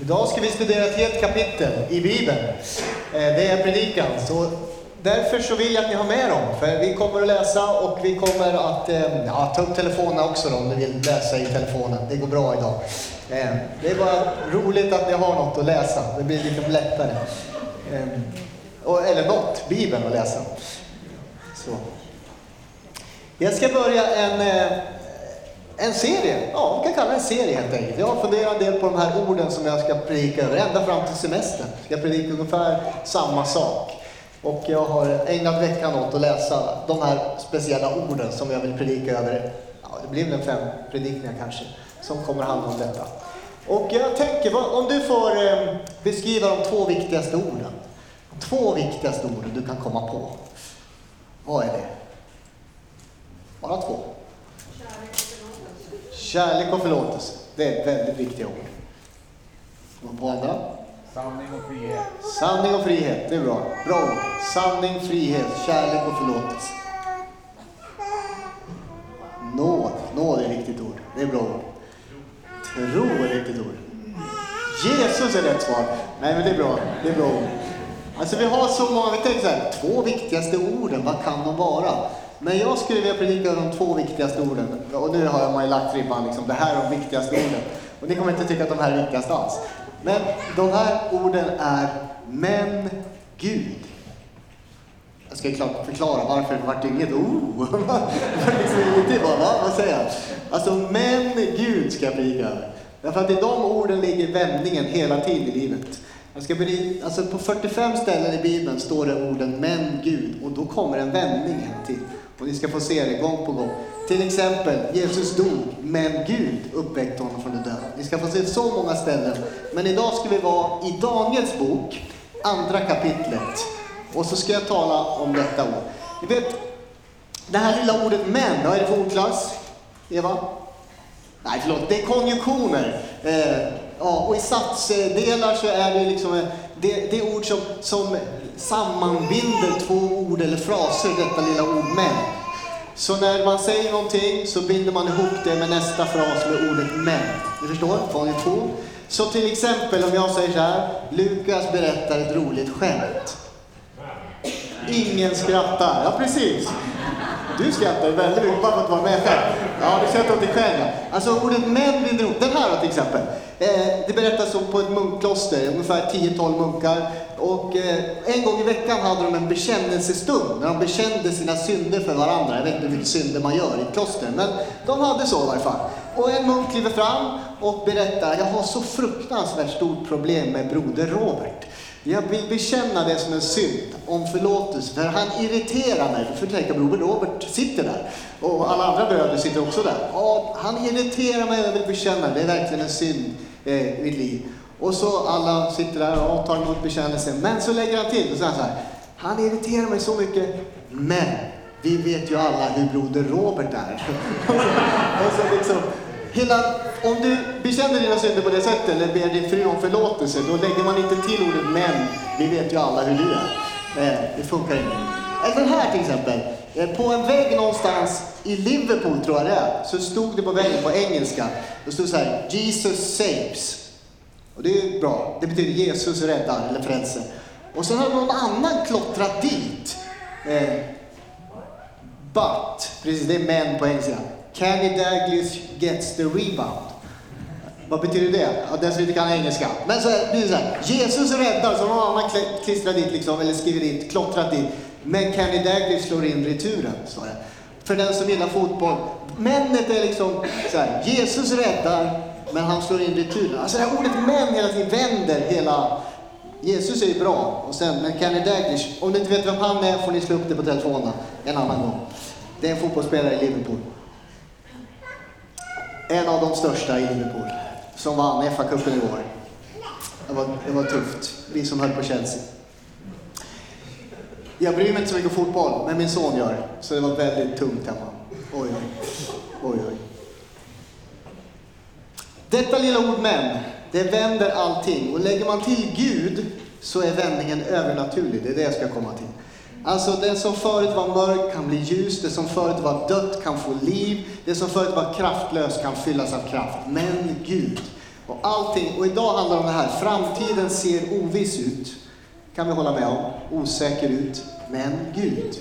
Idag ska vi studera ett helt kapitel i Bibeln. Eh, det är predikan. Så därför så vill jag att ni har med dem. För vi kommer att läsa och vi kommer att eh, ja, ta upp telefonerna också då, om ni vill läsa i telefonen. Det går bra idag. Eh, det är bara roligt att ni har något att läsa. Det blir lite lättare. Eller något, Bibeln att läsa. Så. Jag ska börja en, en serie. Ja, vi kan kalla det en serie helt enkelt. Jag har funderat en del på de här orden som jag ska predika över ända fram till semestern. Jag predikar ungefär samma sak. Och jag har ägnat veckan åt att läsa de här speciella orden som jag vill predika över. Ja, det blir väl en fem predikningar kanske, som kommer handla om detta. Och jag tänker, om du får eh, beskriva de två viktigaste orden. Två viktigaste orden du kan komma på. Vad är det? Bara två. Kärlek och förlåtelse. Det är väldigt viktiga ord. Vad på andra? Sanning och frihet. Sanning och frihet, det är bra. Bra ord. Sanning, frihet, kärlek och förlåtelse. Nåd, nåd är ett riktigt ord. Det är bra ord. Tro är ett riktigt ord. Jesus är rätt svar. Nej men det är bra, det är bra ord. Alltså vi har så många, vi tänker så här, två viktigaste orden, vad kan de vara? Men jag skulle vilja predika de två viktigaste orden. Och nu har man ju lagt ribban liksom, det här är de viktigaste orden. Och ni kommer inte tycka att de här är viktigast alls. Men de här orden är Men Gud. Jag ska klart förklara varför det vart inget oh. Liksom bara, va? Vad säger jag? Alltså, men Gud ska jag predika över. Därför att i de orden ligger vändningen hela tiden i livet. Jag ska bli, alltså på 45 ställen i Bibeln står det orden men Gud och då kommer en vändning till. Och ni ska få se det gång på gång. Till exempel, Jesus dog, men Gud uppväckte honom från de döda. Ni ska få se så många ställen. Men idag ska vi vara i Daniels bok, andra kapitlet. Och så ska jag tala om detta ord. Ni vet, det här lilla ordet men, vad är det för ordklass? Eva? Nej, förlåt, det är konjunktioner. Eh, ja, och i satsdelar så är det liksom det, det är ord som, som sammanbinder två ord eller fraser, detta lilla ord men. Så när man säger någonting så binder man ihop det med nästa fras med ordet men. Ni förstår? Konjunktion. Så till exempel om jag säger så här, Lukas berättar ett roligt skämt. Ingen skrattar. Ja, precis. Du skrattar väldigt mycket bara för att vara med själv. Ja, du skrattar åt dig själv. ja. Alltså ordet män binder ihop. Den här då till exempel. Eh, det berättas om på ett munkkloster, ungefär 10-12 munkar. Och eh, en gång i veckan hade de en bekännelsestund när de bekände sina synder för varandra. Jag vet inte hur mycket synder man gör i ett kloster, men de hade så i varje fall. Och en munk kliver fram och berättar, jag har så fruktansvärt stort problem med broder Robert. Jag vill bekänna det som en synd om förlåtelse, för han irriterar mig. För tänk, bror Robert sitter där och alla andra bröder sitter också där. Och han irriterar mig och jag vill bekänna det. Det är verkligen en synd eh, i mitt liv. Och så alla sitter där och tar emot bekännelsen. Men så lägger han till och säger så här. Han irriterar mig så mycket, men vi vet ju alla hur broder Robert är. och så liksom, Hela, om du bekänner dina synder på det sättet eller ber din fru om förlåtelse, då lägger man inte till ordet men. Vi vet ju alla hur du är. Eh, det funkar inte. Eller den här till exempel. Eh, På en vägg någonstans i Liverpool, tror jag det är, så stod det på väggen på engelska. Det stod så här, Jesus saves. Och det är bra. Det betyder Jesus räddar eller frälser. Och sen har någon annan klottrat dit. Eh, But, precis det är men på engelska. Kenny Dalglish gets the rebound. Vad betyder det? Ja, den som inte kan engelska. Men så blir det så här. Jesus räddar, så någon annan klistrat klistrar dit liksom, eller skriver dit, klottrat dit. Men Kenny Dalglish slår in returen, står det. För den som gillar fotboll. Männet är liksom så här. Jesus räddar, men han slår in returen. Alltså det här ordet män hela tiden vänder hela... Jesus är ju bra, och sen, men Kenny Dalglish, om du inte vet vem han är får ni slå upp det på telefonen en annan gång. Det är en fotbollsspelare i Liverpool. En av de största i Liverpool, som vann FA-cupen i år. Det var, det var tufft, vi som höll på Chelsea. Jag bryr mig inte så mycket om fotboll, men min son gör. Så det var väldigt tungt hemma. Oj, oj. oj, oj. Detta lilla ord men, det vänder allting. Och lägger man till Gud så är vändningen övernaturlig. Det är det jag ska komma till. Alltså det som förut var mörkt kan bli ljus, det som förut var dött kan få liv, det som förut var kraftlöst kan fyllas av kraft. Men Gud. Och allting, och idag handlar det om det här, framtiden ser oviss ut. Kan vi hålla med om. Osäker ut. Men Gud.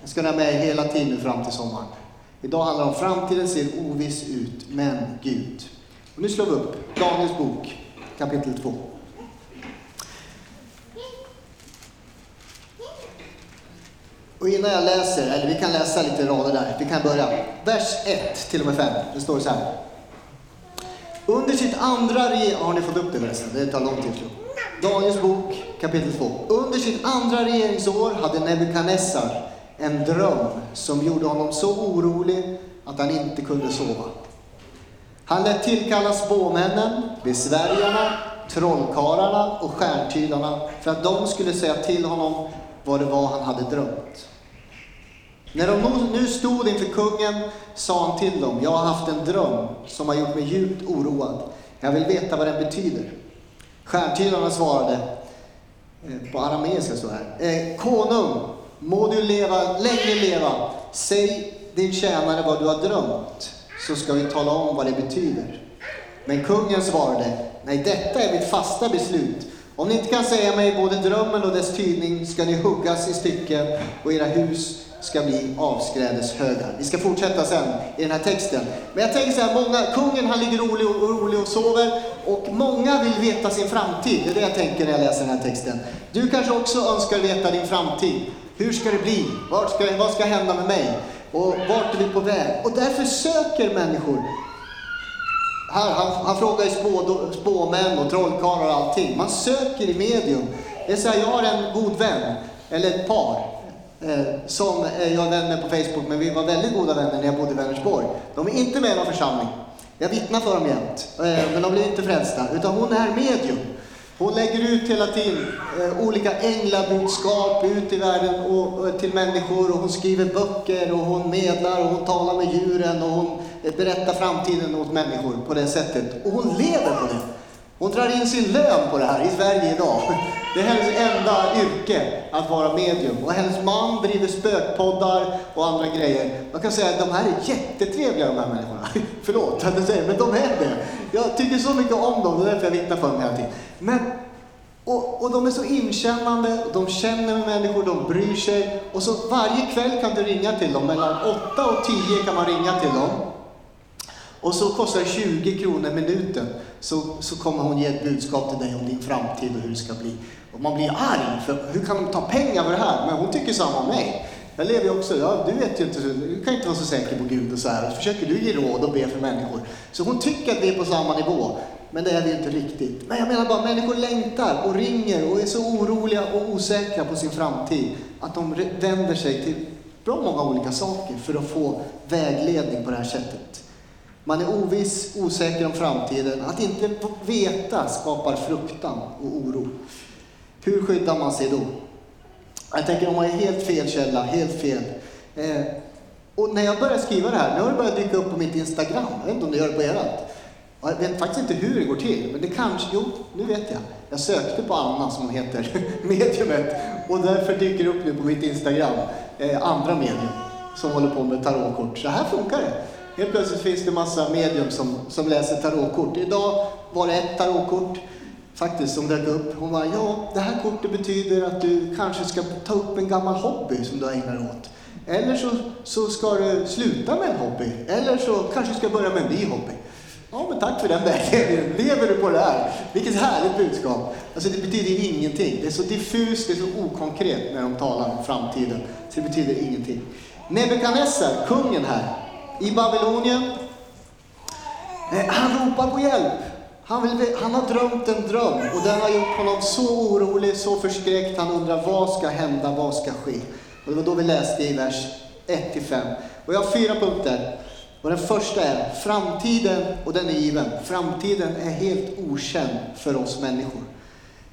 Jag ska ha med er hela tiden fram till sommaren. Idag handlar det om framtiden ser oviss ut, men Gud. Och nu slår vi upp Daniels bok, kapitel 2. Och innan jag läser, eller vi kan läsa lite rader där, vi kan börja. Vers 1 till och med 5, det står så här. Under sitt andra regeringsår, har ni fått upp det förresten? Det tar lång tid tror jag. Daniels bok kapitel 2. Under sitt andra regeringsår hade Nebukadnessar en dröm som gjorde honom så orolig att han inte kunde sova. Han lät tillkalla spåmännen, besvärjarna, trollkarlarna och stjärntydarna för att de skulle säga till honom vad det var han hade drömt. När de nu stod inför kungen sa han till dem, jag har haft en dröm som har gjort mig djupt oroad. Jag vill veta vad den betyder. Stjärntydarna svarade, eh, på arameiska så här, eh, Konung, må du leva, länge leva. Säg din tjänare vad du har drömt, så ska vi tala om vad det betyder. Men kungen svarade, nej detta är mitt fasta beslut. Om ni inte kan säga mig både drömmen och dess tydning ska ni huggas i stycken och era hus ska bli avskrädeshögar. Vi ska fortsätta sen i den här texten. Men jag tänker så här, många, kungen han ligger orolig och, orolig och sover och många vill veta sin framtid. Det är det jag tänker när jag läser den här texten. Du kanske också önskar veta din framtid. Hur ska det bli? Vart ska, vad ska hända med mig? Och vart är vi på väg? Och därför söker människor här, han, han frågar ju spå, spåmän och trollkarlar och allting. Man söker i medium. Det är så här, jag har en god vän, eller ett par, eh, som eh, jag är vän med på Facebook, men vi var väldigt goda vänner när jag bodde i Vänersborg. De är inte med i någon församling. Jag vittnar för dem jämt, eh, men de blir inte frälsta. Utan hon är medium. Hon lägger ut hela tiden eh, olika änglabudskap ut i världen och, och, till människor och hon skriver böcker och hon medlar och hon talar med djuren och hon berättar framtiden åt människor på det sättet. Och hon lever på det. Hon drar in sin lön på det här i Sverige idag. Det är hennes enda yrke, att vara medium. Och hennes man driver spökpoddar och andra grejer. Man kan säga att de här är jättetrevliga de här människorna. Förlåt att jag säger men de är det. Jag tycker så mycket om dem, det är därför jag vittnar för dem hela tiden. Men, och, och de är så inkännande, de känner med människor, de bryr sig. Och så varje kväll kan du ringa till dem, mellan 8 och 10 kan man ringa till dem. Och så kostar det 20 kronor minuten, så, så kommer hon ge ett budskap till dig om din framtid och hur det ska bli. Och man blir arg, för hur kan de ta pengar för det här? Men hon tycker samma om mig. Jag lever ju också, ja, du vet ju inte, du kan inte vara så säker på Gud och så här. Och så försöker du ge råd och be för människor. Så hon tycker att vi är på samma nivå. Men det är vi inte riktigt. Men jag menar bara, människor längtar och ringer och är så oroliga och osäkra på sin framtid. Att de vänder sig till bra många olika saker för att få vägledning på det här sättet. Man är oviss, osäker om framtiden. Att inte veta skapar fruktan och oro. Hur skyddar man sig då? Jag tänker om man är helt fel källa, helt fel. Eh, och när jag började skriva det här, nu har det börjat dyka upp på mitt Instagram. Jag vet inte om det gör det på ert. Jag vet faktiskt inte hur det går till, men det kanske, jo, nu vet jag. Jag sökte på Anna, som hon heter, mediumet, och därför dyker det upp nu på mitt Instagram, eh, andra medium, som håller på med tarotkort. Så här funkar det. Helt plötsligt finns det massa medium som, som läser tarotkort. Idag var det ett tarotkort faktiskt som dök upp. Hon bara, ja, det här kortet betyder att du kanske ska ta upp en gammal hobby som du ägnar dig åt. Eller så, så ska du sluta med en hobby. Eller så kanske du ska börja med en ny hobby. Ja, men tack för den vägledningen. Lever du på det här? Vilket härligt budskap. Alltså det betyder ingenting. Det är så diffust, det är så okonkret när de talar om framtiden. Så det betyder ingenting. Nebukadnessar, kungen här, i Babylonien. Eh, han ropar på hjälp. Han, vill, han, har drömt en dröm och den har gjort honom så orolig, så förskräckt. Han undrar vad ska hända, vad ska ske? Och det var då vi läste i vers 1-5. Och jag har fyra punkter. Och den första är framtiden, och den är given. Framtiden är helt okänd för oss människor.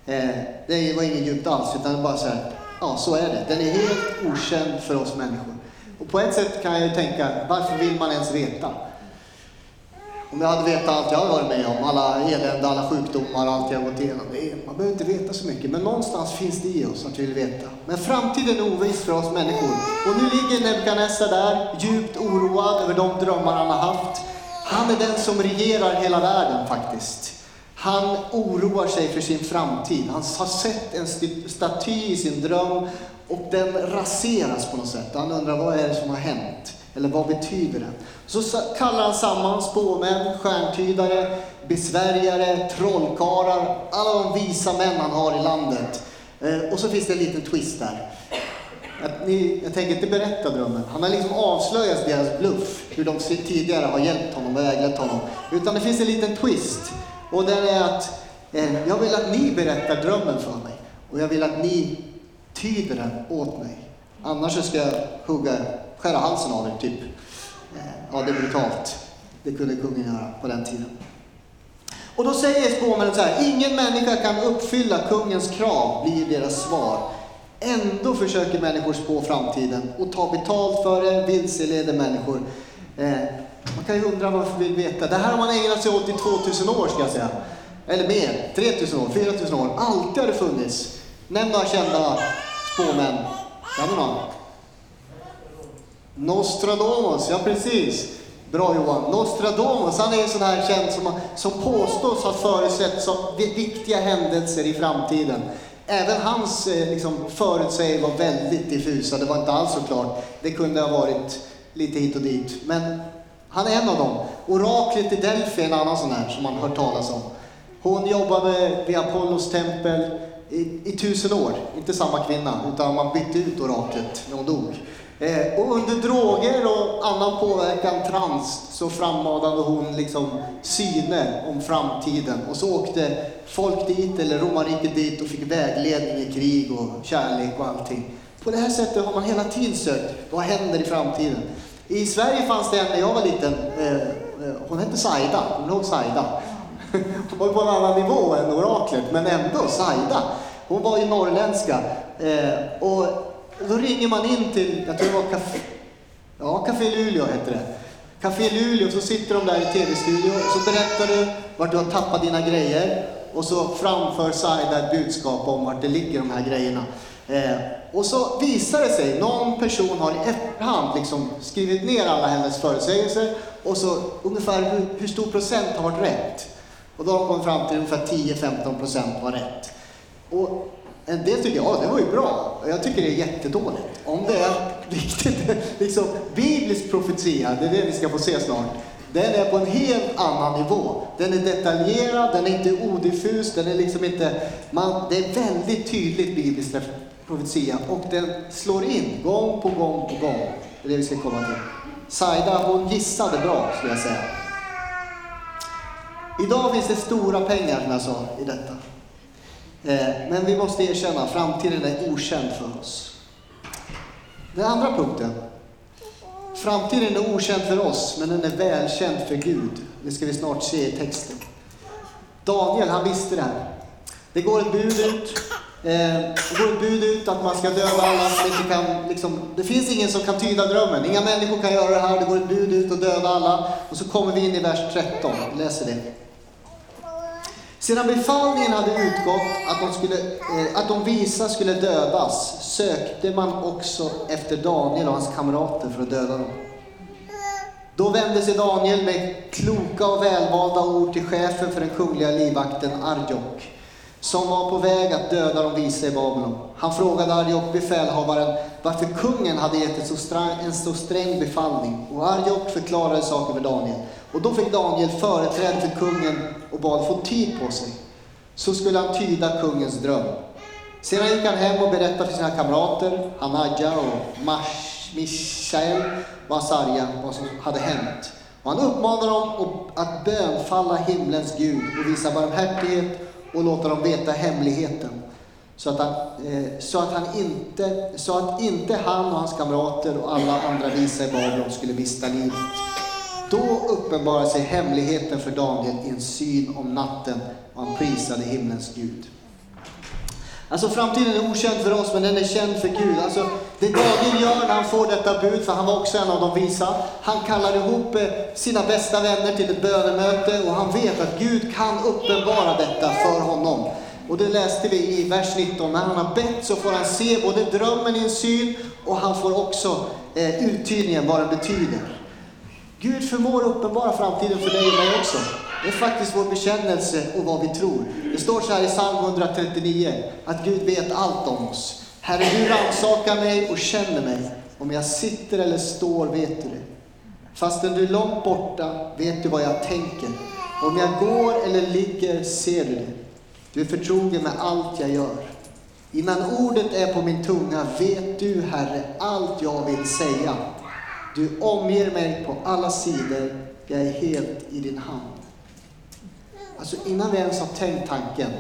Eh, det var inget djupt alls, utan bara så här, ja så är det. Den är helt okänd för oss människor. Och på ett sätt kan jag ju tänka, varför vill man ens veta? Om jag hade vetat allt jag har varit med om, alla elände, alla sjukdomar, allt jag har gått igenom. man behöver inte veta så mycket, men någonstans finns det i oss att vi vill veta. Men framtiden är oviss för oss människor. Och nu ligger Nebukadnessar där, djupt oroad över de drömmar han har haft. Han är den som regerar hela världen faktiskt. Han oroar sig för sin framtid. Han har sett en staty i sin dröm och den raseras på något sätt. Han undrar vad är det som har hänt? Eller vad betyder den? Så kallar han samman spåmän, stjärntydare, besvärjare, trollkarlar, alla de visa män han har i landet. Eh, och så finns det en liten twist där. Ni, jag tänker inte berätta drömmen. Han har liksom avslöjat deras bluff, hur de tidigare har hjälpt honom och väglett honom. Utan det finns en liten twist. Och den är att eh, jag vill att ni berättar drömmen för mig. Och jag vill att ni tyder den åt mig. Annars ska jag hugga, skära halsen av er, typ. Eh, ja, det är brutalt. Det kunde kungen göra på den tiden. Och då säger spåmännen så här, ingen människa kan uppfylla kungens krav, blir deras svar. Ändå försöker människor spå framtiden och ta betalt för det, vilseleder människor. Eh, man kan ju undra varför vi vill veta. Det här har man ägnat sig åt i 2000 år ska jag säga. Eller mer, 3000 år, 4000 år. Alltid har det funnits. Nämn några kända spåmän. Kan du någon? Nostradamus, ja precis. Bra Johan. Nostradamus, han är en sån här känd som, som påstås ha förutsett så viktiga händelser i framtiden. Även hans eh, liksom, förutsägelser var väldigt diffusa, det var inte alls så klart. Det kunde ha varit lite hit och dit. Men han är en av dem. Oraklet i Delphi är en annan sån här som man hört talas om. Hon jobbade vid Apollos tempel i, i tusen år. Inte samma kvinna, utan man bytte ut oraklet när hon dog. Eh, och under droger och annan påverkan, trans, så frammanade hon liksom syner om framtiden. Och så åkte folk dit, eller romarriket dit, och fick vägledning i krig och kärlek och allting. På det här sättet har man hela tiden sökt, vad händer i framtiden? I Sverige fanns det en när jag var liten, eh, eh hon hette Saida, kommer du ihåg Saida? Hon var på en annan nivå än oraklet, men ändå Saida. Hon var ju norrländska. Eh, och då ringer man in till, jag tror det var Café, ja, Café Luleå hette det. Café Luleå, så sitter de där i tv-studion, så berättar du vart du har tappat dina grejer och så framför Saida ett budskap om vart det ligger de här grejerna. Eh, och så visar det sig, någon person har i efterhand liksom skrivit ner alla hennes förutsägelser och så ungefär hur, hur stor procent har varit rätt. Och då har de kommit fram till ungefär 10-15 procent var rätt. Och eh, en del tycker ja, det var ju bra. Jag tycker det är jättedåligt. Om det är riktigt, liksom biblisk profetia, det är det vi ska få se snart. Den är på en helt annan nivå. Den är detaljerad, den är inte odiffus, den är liksom inte... Man, det är väldigt tydligt biblisk profetia och den slår in gång på gång på gång. Det är det vi ska komma till. Saida, hon gissade bra skulle jag säga. Idag finns det stora pengar som jag sa i detta. Eh, men vi måste erkänna, framtiden är okänd för oss. Den andra punkten. Framtiden är okänd för oss, men den är välkänd för Gud. Det ska vi snart se i texten. Daniel, han visste det här. Det går ett bud ut. Eh, det går ett bud ut att man ska döda alla som inte kan, liksom, det finns ingen som kan tyda drömmen. Inga människor kan göra det här. Det går ett bud ut att döda alla. Och så kommer vi in i vers 13. Vi läser det. Sedan befallningen hade utgått att de, skulle, eh, att de visa skulle dödas sökte man också efter Daniel och hans kamrater för att döda dem. Då vände sig Daniel med kloka och välvalda ord till chefen för den kungliga livvakten Arjok, som var på väg att döda de visa i Babylon. Han frågade Arjok, befälhavaren, varför kungen hade gett så sträng, en så sträng befallning. Och Arjok förklarade saken för Daniel. Och då fick Daniel företräde för kungen och bad få tid på sig. Så skulle han tyda kungens dröm. Sedan gick han hem och berättade för sina kamrater, Hanadja och Mishael och Asarja, vad som hade hänt. Och han uppmanade dem att bönfalla himlens Gud och visa barmhärtighet och låta dem veta hemligheten. Så att, han, eh, så, att han inte, så att inte han och hans kamrater och alla andra visa i Babylon skulle mista livet. Då uppenbarade sig hemligheten för Daniel i en syn om natten och han prisade himlens Gud. Alltså framtiden är okänd för oss, men den är känd för Gud. Alltså, det Daniel gör när han får detta bud, för han var också en av de visa, han kallar ihop eh, sina bästa vänner till ett bönemöte och han vet att Gud kan uppenbara detta för honom. Och det läste vi i vers 19. När han har bett så får han se både drömmen i en syn och han får också eh, uttydningen vad den betyder. Gud förmår uppenbara framtiden för dig och mig också. Det är faktiskt vår bekännelse och vad vi tror. Det står så här i psalm 139, att Gud vet allt om oss. Herre, du rannsakar mig och känner mig. Om jag sitter eller står vet du det. Fastän du är långt borta vet du vad jag tänker. Om jag går eller ligger ser du det. Du är förtrogen med allt jag gör. Innan ordet är på min tunga vet du, Herre, allt jag vill säga. Du omger mig på alla sidor, jag är helt i din hand. Alltså innan vi ens har tänkt tanken,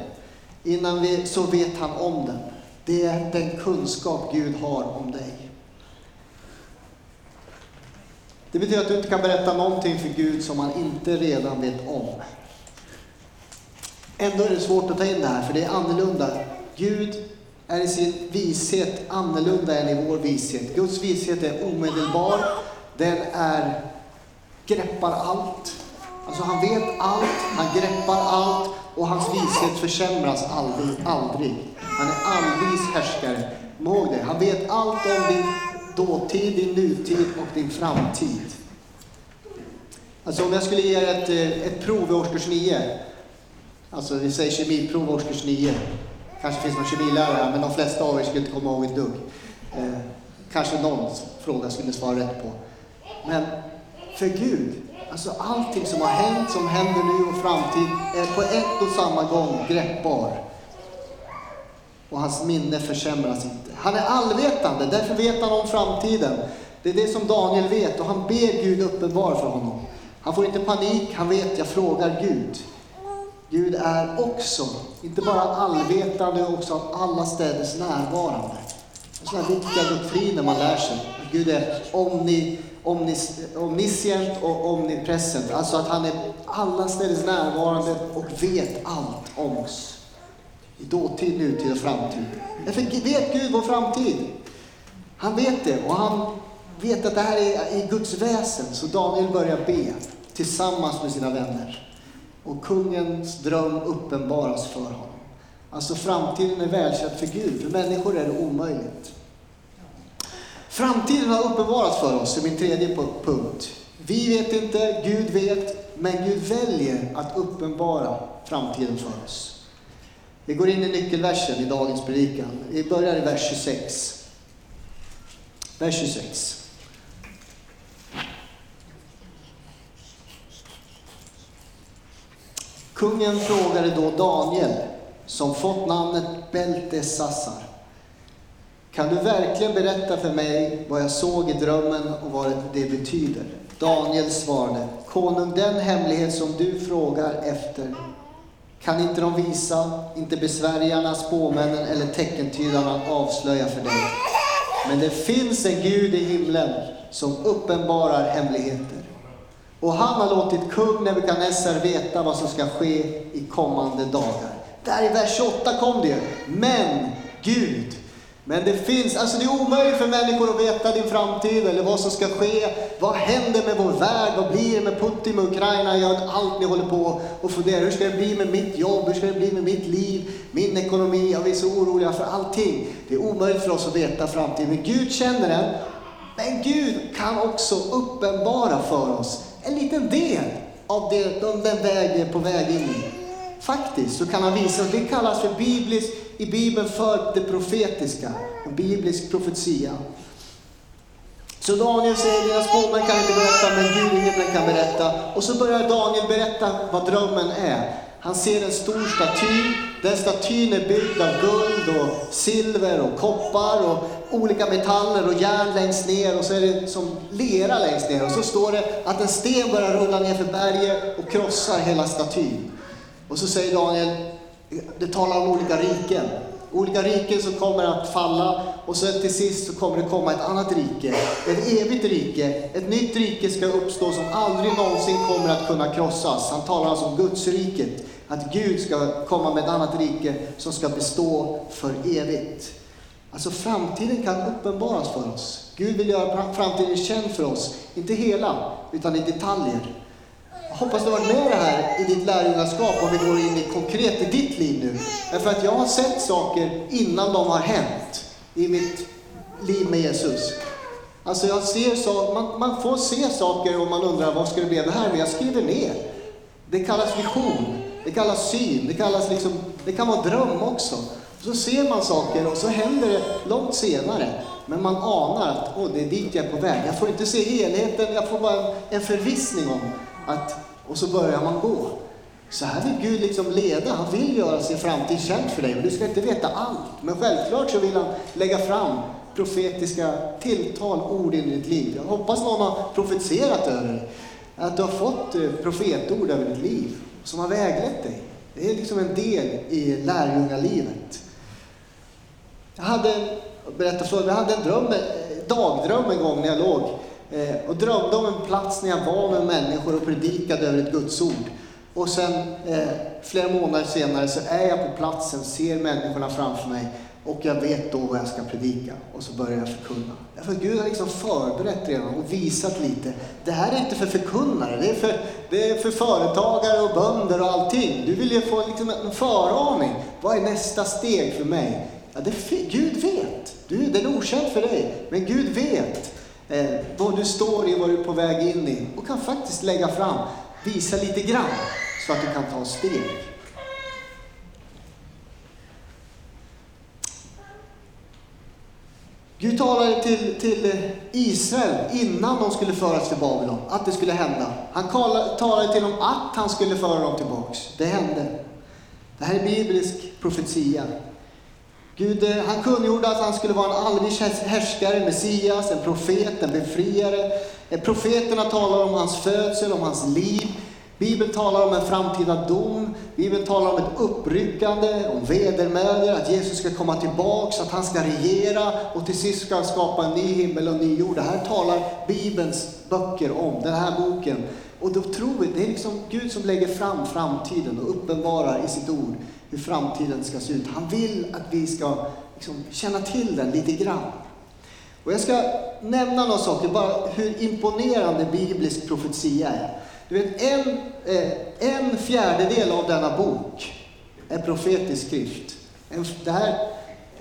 innan vi, så vet han om den. Det är den kunskap Gud har om dig. Det betyder att du inte kan berätta någonting för Gud som han inte redan vet om. Ändå är det svårt att ta in det här, för det är annorlunda. Gud är i sin vishet annorlunda än i vår vishet. Guds vishet är omedelbar, den är, greppar allt. Alltså han vet allt, han greppar allt och hans vishet försämras aldrig, aldrig. Han är allvis härskare. Må det. Han vet allt om din dåtid, din nutid och din framtid. Alltså om jag skulle ge er ett, eh, ett prov i årskurs 9, alltså vi säger kemiprov i årskurs 9, kanske finns någon kemilärare här, men de flesta av er skulle inte komma ihåg ett dugg. Eh, kanske någon fråga skulle svara rätt på. Men för Gud, alltså allting som har hänt, som händer nu och framtid, är på ett och samma gång greppbar. Och hans minne försämras inte. Han är allvetande, därför vet han om framtiden. Det är det som Daniel vet och han ber Gud uppenbar för honom. Han får inte panik, han vet, jag frågar Gud. Gud är också, inte bara allvetande, också av alla städers närvarande. Sådana viktiga doktriner man lär sig. Gud är omni, omnis, omniscient och omnipresent. Alltså att han är alla städes närvarande och vet allt om oss. I dåtid, nutid och framtid. Därför vet Gud vår framtid. Han vet det och han vet att det här är i Guds väsen. Så Daniel börjar be tillsammans med sina vänner. Och kungens dröm uppenbaras för honom. Alltså framtiden är välkänd för Gud, för människor är det omöjligt. Framtiden har uppenbarats för oss, är min tredje punkt. Vi vet inte, Gud vet, men Gud väljer att uppenbara framtiden för oss. Vi går in i nyckelversen i dagens predikan. Vi börjar i vers 26. Vers 26. Kungen frågade då Daniel, som fått namnet Beltesassar. Kan du verkligen berätta för mig vad jag såg i drömmen och vad det betyder? Daniel svarade, Konung, den hemlighet som du frågar efter kan inte de visa, inte besvärjarna, spåmännen eller teckentydarna avslöja för dig. Men det finns en Gud i himlen som uppenbarar hemligheter. Och han har låtit kung Nebukadnessar veta vad som ska ske i kommande dagar. Där i vers 28 kom det Men Gud men det finns, alltså det är omöjligt för människor att veta din framtid eller vad som ska ske. Vad händer med vår värld? Vad blir det med Putin, med Ukraina? Jag allt ni håller på och funderar. Hur ska det bli med mitt jobb? Hur ska det bli med mitt liv? Min ekonomi? Ja, vi är så oroliga för allting. Det är omöjligt för oss att veta framtiden. Men Gud känner den. Men Gud kan också uppenbara för oss en liten del av det, den väg vi är på väg in i. Faktiskt så kan han visa, det kallas för bibliskt i Bibeln för det profetiska, en biblisk profetia. Så Daniel säger, dina spåmän kan inte berätta, men Gud i himlen kan berätta. Och så börjar Daniel berätta vad drömmen är. Han ser en stor staty. Den statyn är byggd av guld och silver och koppar och olika metaller och järn längst ner och så är det som lera längst ner. Och så står det att en sten börjar rulla ner för berget och krossar hela statyn. Och så säger Daniel, det talar om olika riken. Olika riken som kommer att falla och sen till sist så kommer det komma ett annat rike. Ett evigt rike. Ett nytt rike ska uppstå som aldrig någonsin kommer att kunna krossas. Han talar alltså om Guds riket. Att Gud ska komma med ett annat rike som ska bestå för evigt. Alltså framtiden kan uppenbaras för oss. Gud vill göra framtiden känd för oss. Inte hela, utan i detaljer. Jag hoppas du har varit med det här i ditt lärjungaskap om vi går in i konkret i ditt liv nu. Därför att jag har sett saker innan de har hänt i mitt liv med Jesus. Alltså jag ser så, man, man får se saker och man undrar vad ska det bli av det här, men jag skriver ner. Det kallas vision, det kallas syn, det, kallas liksom, det kan vara dröm också. Så ser man saker och så händer det långt senare. Men man anar att oh, det är dit jag är på väg. Jag får inte se helheten, jag får bara en förvissning om att, och så börjar man gå. Så här vill Gud liksom leda, han vill göra sin framtid känd för dig. Men du ska inte veta allt. Men självklart så vill han lägga fram profetiska tilltal, ord i ditt liv. Jag hoppas någon har profetserat över dig. Att du har fått eh, profetord över ditt liv som har väglett dig. Det är liksom en del i lärjungalivet. Jag hade, berätta för jag hade en dröm, eh, dagdröm en gång när jag låg eh, och drömde om en plats när jag var med människor och predikade över ett Guds ord. Och sen eh, flera månader senare så är jag på platsen, ser människorna framför mig och jag vet då vad jag ska predika. Och så börjar jag förkunna. För Gud har liksom förberett redan och visat lite. Det här är inte för förkunnare, det är för, det är för företagare och bönder och allting. Du vill ju få liksom en föraning. Vad är nästa steg för mig? Ja, det, Gud vet. Du, den är okänd för dig, men Gud vet eh, vad du står i, vad du är på väg in i och kan faktiskt lägga fram, visa lite grann så att du kan ta steg. Gud talade till, till Israel innan de skulle föras till Babylon, att det skulle hända. Han talade till dem att han skulle föra dem tillbaks. Det hände. Det här är biblisk profetia. Gud eh, han kungjorde att han skulle vara en allvis härskare, Messias, en profet, en befriare. Eh, profeterna talar om hans födsel, om hans liv. Bibeln talar om en framtida dom. Bibeln talar om ett uppryckande, om vedermödor, att Jesus ska komma tillbaks, att han ska regera och till sist ska han skapa en ny himmel och en ny jord. Det här talar Bibelns böcker om, den här boken. Och då tror vi, det är liksom Gud som lägger fram framtiden och uppenbarar i sitt ord hur framtiden ska se ut. Han vill att vi ska liksom känna till den lite grann. Och jag ska nämna några saker, bara hur imponerande biblisk profetia är. Du vet, en, eh, en fjärdedel av denna bok är profetisk skrift. En, det här,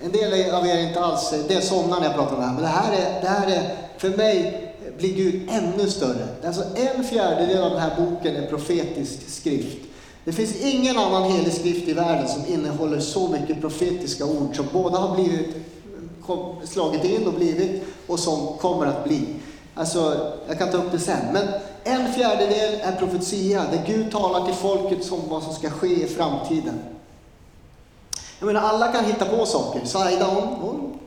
en del av er är inte alls, eh, det är somnar när jag pratar om det här, men det här är, det här är för mig eh, blir Gud ännu större. Alltså en fjärdedel av den här boken är profetisk skrift. Det finns ingen annan helig skrift i världen som innehåller så mycket profetiska ord som både har blivit slagit in och blivit och som kommer att bli. Alltså, jag kan ta upp det sen. Men en fjärdedel är profetia, där Gud talar till folket om vad som ska ske i framtiden. Jag menar, alla kan hitta på saker. Saida, hon, hon,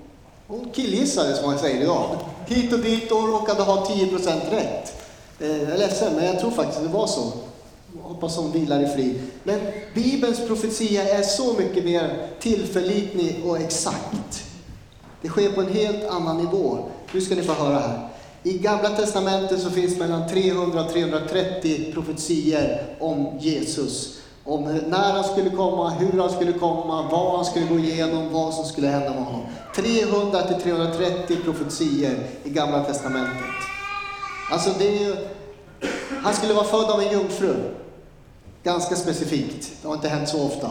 hon killgissade som man säger idag. Hit och dit och råkade ha 10% rätt. Eh, jag är ledsen, men jag tror faktiskt det var så. Hoppas hon vilar i frid. Men Bibelns profetia är så mycket mer tillförlitlig och exakt. Det sker på en helt annan nivå. Nu ska ni få höra här. I Gamla Testamentet så finns mellan 300 och 330 profetier om Jesus. Om när han skulle komma, hur han skulle komma, vad han skulle gå igenom, vad som skulle hända med honom. 300 till 330 profetier i Gamla Testamentet. Alltså det är ju, han skulle vara född av en jungfru. Ganska specifikt. Det har inte hänt så ofta.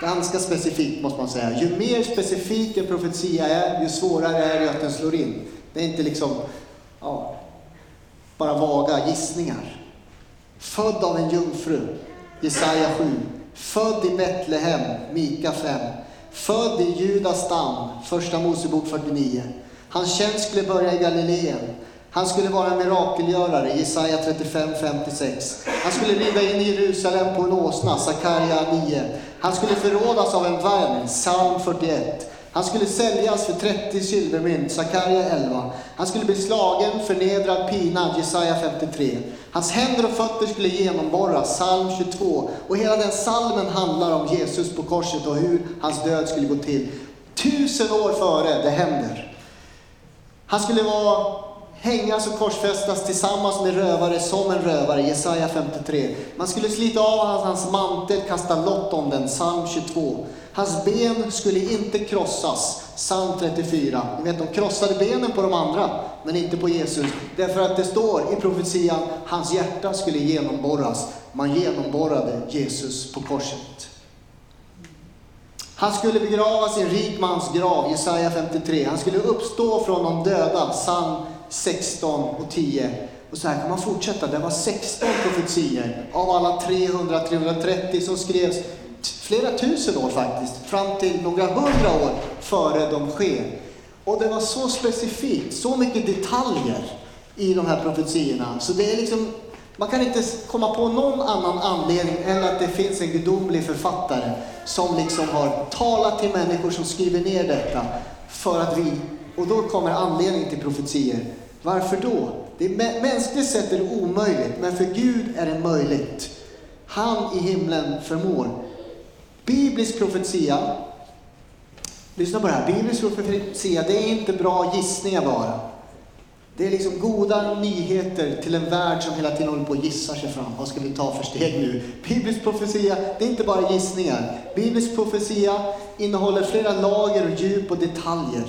Ganska specifikt måste man säga. Ju mer specifik en profetia är, ju svårare är det att den slår in. Det är inte liksom ja, bara vaga gissningar. Född av en jungfru, Jesaja 7. Född i Betlehem, Mika 5. Född i Judas stam, Första Mosebok 49. Hans tjänst skulle börja i Galileen. Han skulle vara en mirakelgörare, Jesaja 35-56. Han skulle rida in i Jerusalem på en åsna, Sakarja 9. Han skulle förrådas av en vän, psalm 41. Han skulle säljas för 30 silvermynt, Sakarja 11. Han skulle bli slagen, förnedrad, pinad, Jesaja 53. Hans händer och fötter skulle genomborras, psalm 22. Och hela den salmen handlar om Jesus på korset och hur hans död skulle gå till. Tusen år före det händer. Han skulle vara hängas och korsfästas tillsammans med rövare som en rövare, Jesaja 53. Man skulle slita av hans mantel, kasta lott om den, psalm 22. Hans ben skulle inte krossas, psalm 34. Ni vet, de krossade benen på de andra, men inte på Jesus. Därför att det står i profetian, hans hjärta skulle genomborras. Man genomborrade Jesus på korset. Han skulle begravas i en rik mans grav, Jesaja 53. Han skulle uppstå från de döda, psalm 16 och 10. Och så här kan man fortsätta. Det var 16 profetier av alla 300-330 som skrevs flera tusen år faktiskt, fram till några hundra år före de sker. Och det var så specifikt, så mycket detaljer i de här profetierna. Så det är liksom, man kan inte komma på någon annan anledning än att det finns en gudomlig författare som liksom har talat till människor som skriver ner detta för att vi, och då kommer anledningen till profetier. Varför då? Det är, mänskligt sett är det omöjligt, men för Gud är det möjligt. Han i himlen förmår. Biblisk profetia, lyssna på det här, biblisk profetia det är inte bra gissningar bara. Det är liksom goda nyheter till en värld som hela tiden håller på och gissar sig fram. Vad ska vi ta för steg nu? Biblisk profetia, det är inte bara gissningar. Biblisk profetia innehåller flera lager och djup och detaljer.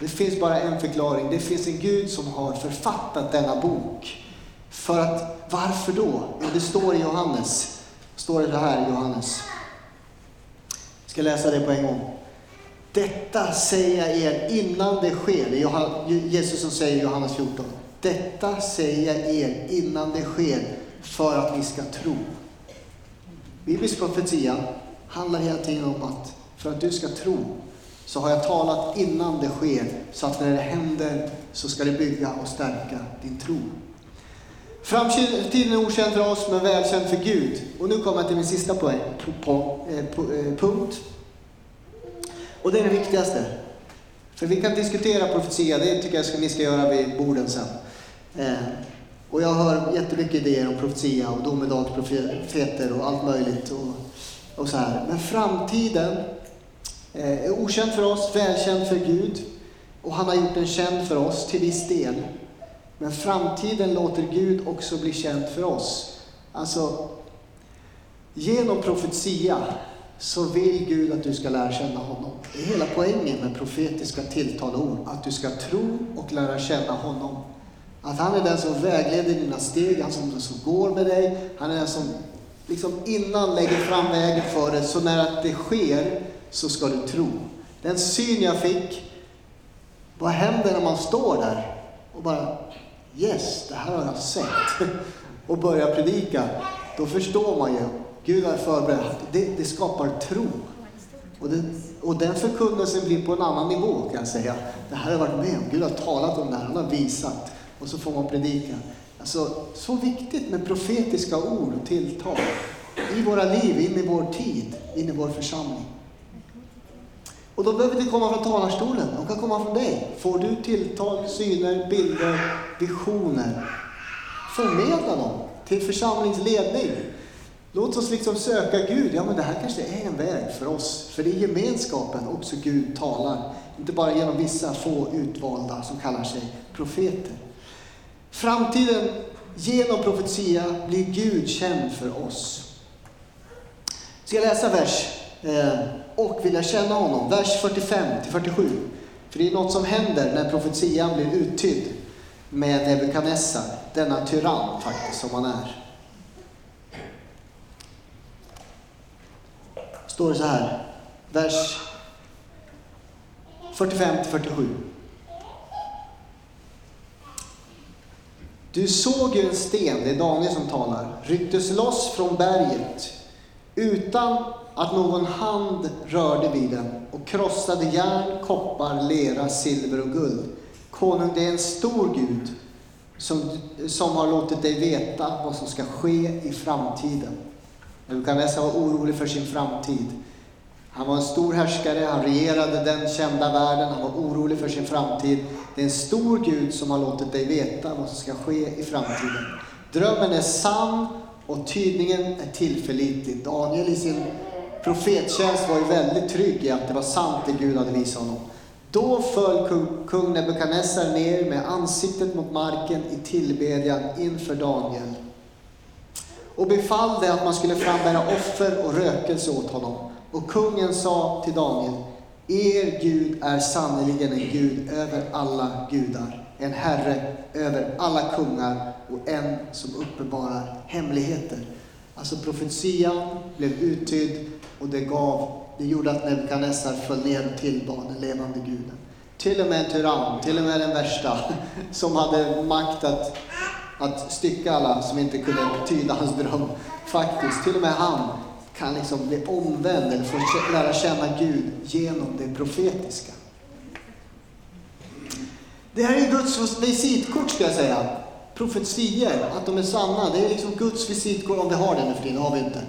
Det finns bara en förklaring. Det finns en Gud som har författat denna bok. För att, varför då? Det står i Johannes. Står det här i Johannes. Jag ska läsa det på en gång. Detta säger jag er innan det sker. Det är Jesus som säger i Johannes 14. Detta säger jag er innan det sker för att ni ska tro. Biblisk profetia handlar hela tiden om att för att du ska tro så har jag talat innan det sker så att när det händer så ska det bygga och stärka din tro. Framtiden är okänd för oss men välkänd för Gud. Och nu kommer jag till min sista poäng, på, på, eh, eh, punkt. Och det är det viktigaste. För vi kan diskutera profetia, det tycker jag ska, ni ska göra vid borden sen. Eh, och jag hör jättemycket idéer om profetia och domedagsprofeter och allt möjligt. Och, och så här. Men framtiden eh, är okänd för oss, välkänd för Gud. Och han har gjort den känd för oss till viss del. Men framtiden låter Gud också bli känd för oss. Alltså, genom profetia så vill Gud att du ska lära känna honom. Det är hela poängen med profetiska tilltalord, att du ska tro och lära känna honom. Att han är den som vägleder dina steg, han som, som går med dig, han är den som liksom innan lägger fram vägen för dig, så när det sker så ska du tro. Den syn jag fick, vad händer när man står där och bara Yes, det här har jag sett. och börjar predika. Då förstår man ju Gud har förberett. Det, det skapar tro. Och, det, och den förkunnelsen blir på en annan nivå kan jag säga. Det här har jag varit med om. Gud har talat om det här, han har visat. Och så får man predika. Alltså, så viktigt med profetiska ord och tilltal. I våra liv, in i vår tid, in i vår församling. Och de behöver inte komma från talarstolen, de kan komma från dig. Får du tilltal, syner, bilder, visioner, förmedla dem till församlingsledning. Låt oss liksom söka Gud. Ja, men det här kanske är en väg för oss. För det är gemenskapen också Gud talar. Inte bara genom vissa få utvalda som kallar sig profeter. Framtiden, genom profetia, blir Gud känd för oss. Ska jag läsa vers Eh, och vilja känna honom, vers 45 till 47. För det är något som händer när profetian blir uttydd med Nebukadnessar, denna tyrann faktiskt som han är. står det så här, vers 45 47. Du såg ju en sten, det är Daniel som talar, rycktes loss från berget utan att någon hand rörde vid den och krossade järn, koppar, lera, silver och guld. Konung, det är en stor Gud som, som har låtit dig veta vad som ska ske i framtiden. Nebukadnessar var orolig för sin framtid. Han var en stor härskare, han regerade den kända världen, han var orolig för sin framtid. Det är en stor Gud som har låtit dig veta vad som ska ske i framtiden. Drömmen är sann och tydningen är tillförlitlig. Daniel i sin profettjänst var ju väldigt trygg i att det var sant det Gud hade visat honom. Då föll kung Nebukadnessar ner med ansiktet mot marken i tillbedjan inför Daniel och befallde att man skulle frambära offer och rökelse åt honom. Och kungen sa till Daniel, er Gud är sannerligen en Gud över alla gudar, en Herre över alla kungar och en som uppenbarar hemligheter. Alltså profetian blev uttydd och det gav, det gjorde att Nebukadnessar föll ner och tillbad den levande guden. Till och med en tyrann, till och med den värsta, som hade makt att, att stycka alla som inte kunde tyda hans dröm. Faktiskt, till och med han kan liksom bli omvänd eller få lära känna Gud genom det profetiska. Det här är Guds visitkort ska jag säga. Profetier, att de är sanna. Det är liksom Guds visitkort, om vi har det nu för tiden, det har vi inte.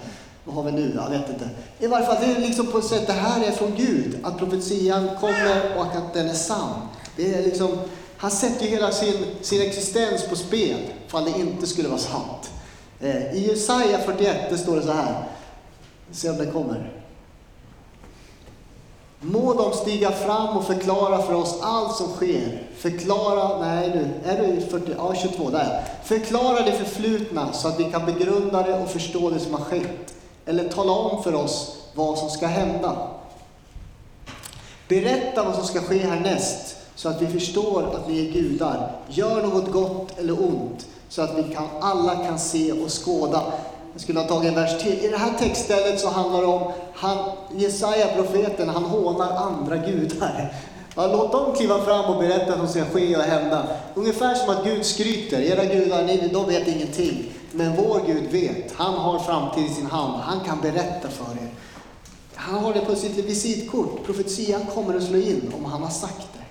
Vad har vi nu? Jag vet inte. I varje fall, det är liksom på ett sätt, det här är från Gud. Att profetian kommer och att den är sann. Det är liksom, han sätter ju hela sin, sin existens på spel, ifall det inte skulle vara sant. Eh, I Jesaja 41, det står det så här. Se om det kommer. Må de stiga fram och förklara för oss allt som sker. Förklara, nej nu, är du i 40, ja, 22, där Förklara det förflutna så att vi kan begrunda det och förstå det som har skett. Eller tala om för oss vad som ska hända. Berätta vad som ska ske härnäst så att vi förstår att vi är gudar. Gör något gott eller ont så att vi kan, alla kan se och skåda. Jag skulle ha tagit en vers till. I det här textstället så handlar det om, han, Jesaja profeten, han hånar andra gudar. Ja, låt dem kliva fram och berätta vad som ska ske och hända. Ungefär som att Gud skryter. Era gudar, ni, de vet ingenting. Men vår Gud vet. Han har framtid i sin hand. Han kan berätta för er. Han har det på sitt visitkort. Profetian kommer att slå in om han har sagt det.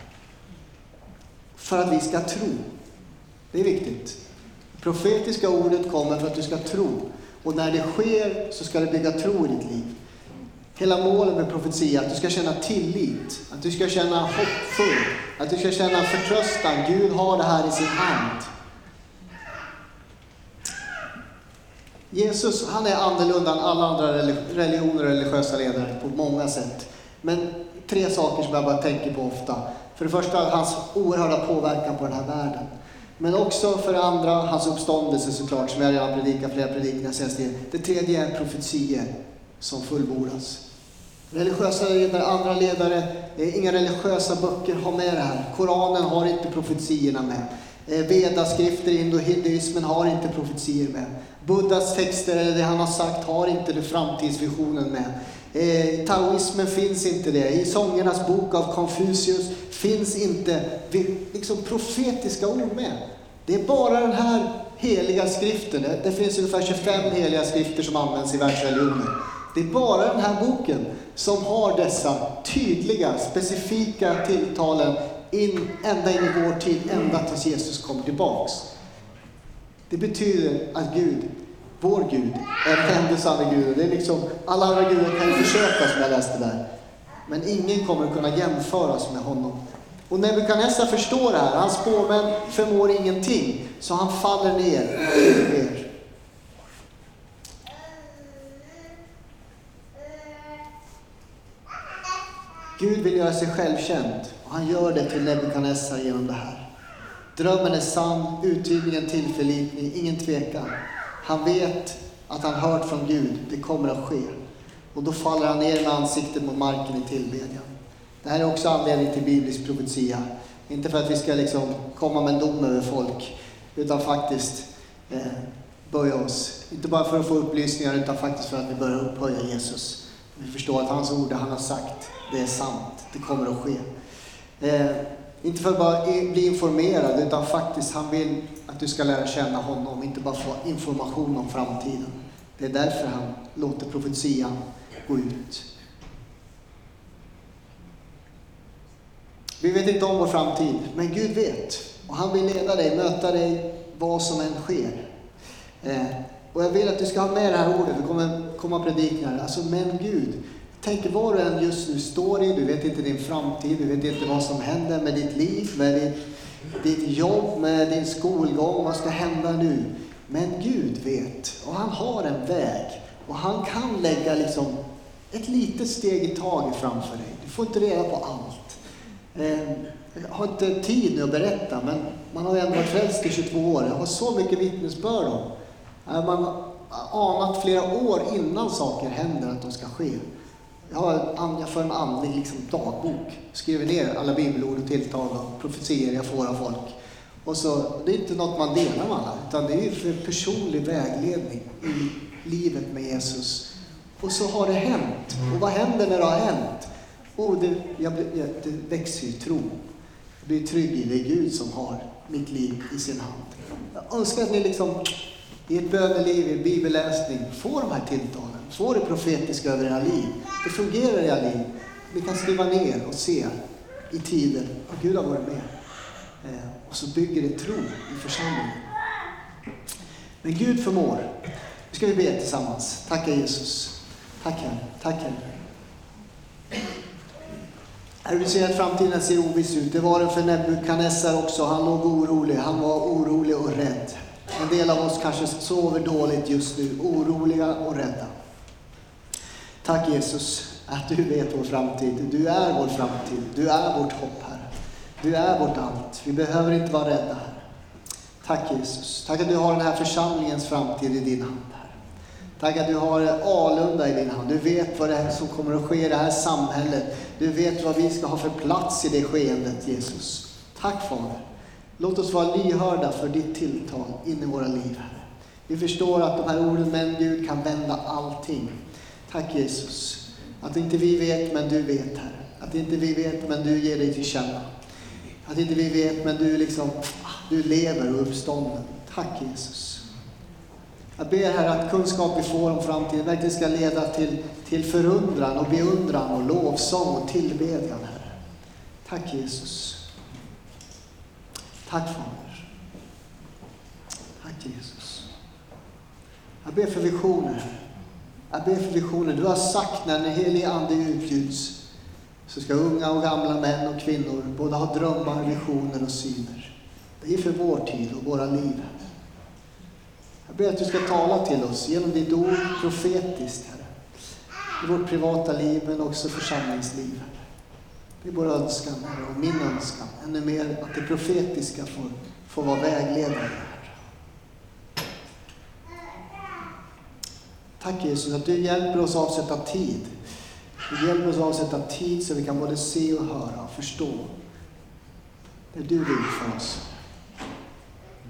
För att vi ska tro. Det är viktigt. Profetiska ordet kommer för att du ska tro. Och när det sker så ska det bygga tro i ditt liv. Hela målet med profetia är att du ska känna tillit, att du ska känna hoppfull, att du ska känna förtröstan. Gud har det här i sin hand. Jesus, han är annorlunda än alla andra religioner och religiösa ledare på många sätt. Men tre saker som jag bara tänker på ofta. För det första hans oerhörda påverkan på den här världen. Men också för det andra hans uppståndelse såklart, som jag redan predikat flera predikningar senaste Det tredje är profetier som fullbordas. Religiösa ledare, andra ledare, inga religiösa böcker har med det här. Koranen har inte profetiorna med. Eh, Vedaskrifter i hinduismen har inte profetier med. Buddhas texter, eller det han har sagt, har inte det framtidsvisionen med. Eh, taoismen finns inte det. I sångernas bok av Konfucius finns inte liksom, profetiska ord med. Det är bara den här heliga skriften. Det finns ungefär 25 heliga skrifter som används i världsreligioner. Det är bara den här boken som har dessa tydliga, specifika tilltalen in, ända in i vår tid, ända tills Jesus kommer tillbaks. Det betyder att Gud, vår Gud, är den enda sanna Guden. Det är liksom, alla andra gudar kan ju försöka som jag läste där. Men ingen kommer att kunna jämföras med honom. Och Nebukadnessar förstår det här. Hans spåmän förmår ingenting. Så han faller ner och ber. Gud vill göra sig självkänd och han gör det till Nebukadnessar genom det här. Drömmen är sann, uttydningen tillförlitlig, ingen tvekan. Han vet att han hört från Gud, det kommer att ske. Och då faller han ner med ansiktet mot marken i tillbedjan. Det här är också anledning till biblisk profetia. Inte för att vi ska liksom komma med en dom över folk, utan faktiskt eh, böja oss. Inte bara för att få upplysningar, utan faktiskt för att vi börjar upphöja Jesus. Vi förstår att hans ord, det han har sagt, det är sant. Det kommer att ske. Eh, inte för att bara bli informerad, utan faktiskt han vill att du ska lära känna honom, inte bara få information om framtiden. Det är därför han låter profetian gå ut. Vi vet inte om vår framtid, men Gud vet. Och han vill leda dig, möta dig, vad som än sker. Eh, och jag vill att du ska ha med det här ordet, det kommer komma predikningar. Alltså, men Gud. Tänk var du än just nu står i, du vet inte din framtid, du vet inte vad som händer med ditt liv, med ditt, ditt jobb, med din skolgång, vad ska hända nu? Men Gud vet, och han har en väg. Och han kan lägga liksom ett litet steg i taget framför dig. Du får inte reda på allt. Ehm, jag har inte tid nu att berätta, men man har ju ändå varit frälst i 22 år. Jag har så mycket vittnesbörd om. Äh, man har anat flera år innan saker händer att de ska ske. Jag, har, jag för en andlig liksom, dagbok, skriver ner alla bibelord och tilltal och profetier jag får av folk. Och så, det är inte något man delar med alla, utan det är för personlig vägledning i livet med Jesus. Och så har det hänt. Och vad händer när det har hänt? oh, det, jag, jag, det växer ju tro. Jag blir trygg i det Gud som har mitt liv i sin hand. Jag önskar att ni liksom i ett böneliv, i bibelläsning, får de här tilltalen. Får det profetiska över era liv. Det fungerar i era liv. Vi kan skriva ner och se i tider att Gud har varit med. Eh, och så bygger det tro i församlingen. Men Gud förmår. Nu ska vi be tillsammans. Tacka Jesus. Tack Herre. Tack Herre. Herre, du ser att framtiden ser oviss ut. Det var den för Nebukadnessar också. Han låg orolig. Han var orolig och rädd. En del av oss kanske sover dåligt just nu, oroliga och rädda. Tack Jesus att du vet vår framtid. Du är vår framtid. Du är vårt hopp, Herre. Du är vårt allt. Vi behöver inte vara rädda, Herre. Tack Jesus. Tack att du har den här församlingens framtid i din hand, Herre. Tack att du har Alunda i din hand. Du vet vad det är som kommer att ske i det här samhället. Du vet vad vi ska ha för plats i det skeendet, Jesus. Tack Fader. Låt oss vara lyhörda för ditt tilltal in i våra liv, Herre. Vi förstår att de här orden, men Gud, kan vända allting. Tack Jesus. Att inte vi vet, men du vet, Herre. Att inte vi vet, men du ger dig till känna. Att inte vi vet, men du liksom, ah, du lever och uppstånden. Tack Jesus. Jag ber Herre att kunskap vi får om framtiden verkligen ska leda till, till förundran och beundran och lovsång och tillbedjan, Herre. Tack Jesus. Tack Fader. Tack Jesus. Jag ber för visioner, Jag ber för visioner. Du har sagt när den helige Ande utgjuts så ska unga och gamla män och kvinnor både ha drömmar, visioner och syner. Det är för vår tid och våra liv. Jag ber att du ska tala till oss genom ditt ord profetiskt, Herre. I vårt privata liv men också församlingsliv. Det är vår önskan, Herre, och min önskan. Ännu mer att det profetiska får, får vara vägledande. Tack Jesus att du hjälper oss avsätta tid. Du hjälper oss avsätta tid så vi kan både se och höra och förstå det du vill för oss.